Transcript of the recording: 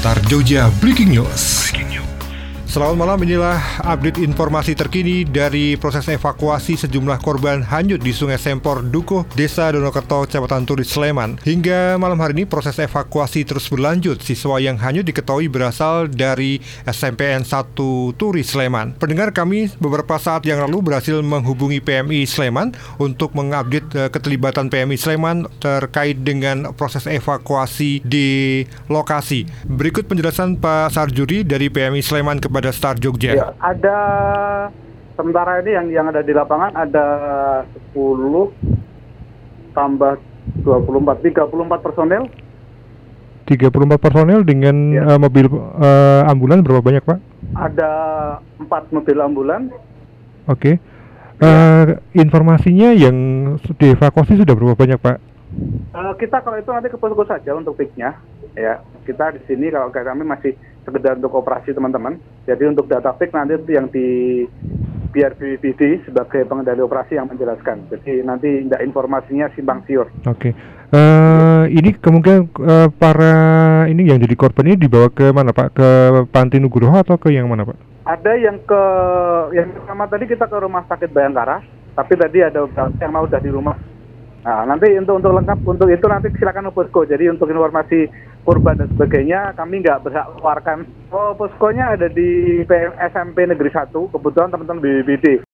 Star Jogja Breaking News. Selamat malam, inilah update informasi terkini dari proses evakuasi sejumlah korban hanyut di Sungai Sempor, Dukuh, Desa Donokerto, Kecamatan Turi, Sleman. Hingga malam hari ini proses evakuasi terus berlanjut. Siswa yang hanyut diketahui berasal dari SMPN 1 Turi, Sleman. Pendengar kami beberapa saat yang lalu berhasil menghubungi PMI Sleman untuk mengupdate uh, keterlibatan PMI Sleman terkait dengan proses evakuasi di lokasi. Berikut penjelasan Pak Sarjuri dari PMI Sleman kepada kepada Star Jogja? Ya, ada sementara ini yang yang ada di lapangan ada 10 tambah 24 34 personel. 34 personel dengan ya. uh, mobil uh, ambulan berapa banyak, Pak? Ada 4 mobil ambulan. Oke. Okay. Uh, ya. informasinya yang dievakuasi sudah berapa banyak, Pak? Uh, kita kalau itu nanti ke posko saja untuk piknya. Ya, kita di sini kalau kami masih sekedar untuk operasi teman-teman. Jadi untuk data fix nanti itu yang di biar BPD sebagai pengendali operasi yang menjelaskan. Jadi nanti tidak informasinya simpang siur. Oke. Okay. Uh, eh, ini kemungkinan uh, para ini yang jadi korban ini dibawa ke mana Pak? Ke Panti Nugroho atau ke yang mana Pak? Ada yang ke yang pertama tadi kita ke Rumah Sakit Bayangkara, tapi tadi ada yang mau udah di rumah Nah, nanti untuk untuk lengkap untuk itu nanti silakan ke posko. Jadi untuk informasi korban dan sebagainya kami nggak berhak keluarkan. Oh, poskonya ada di PM, SMP Negeri 1. Kebetulan teman-teman BBBD.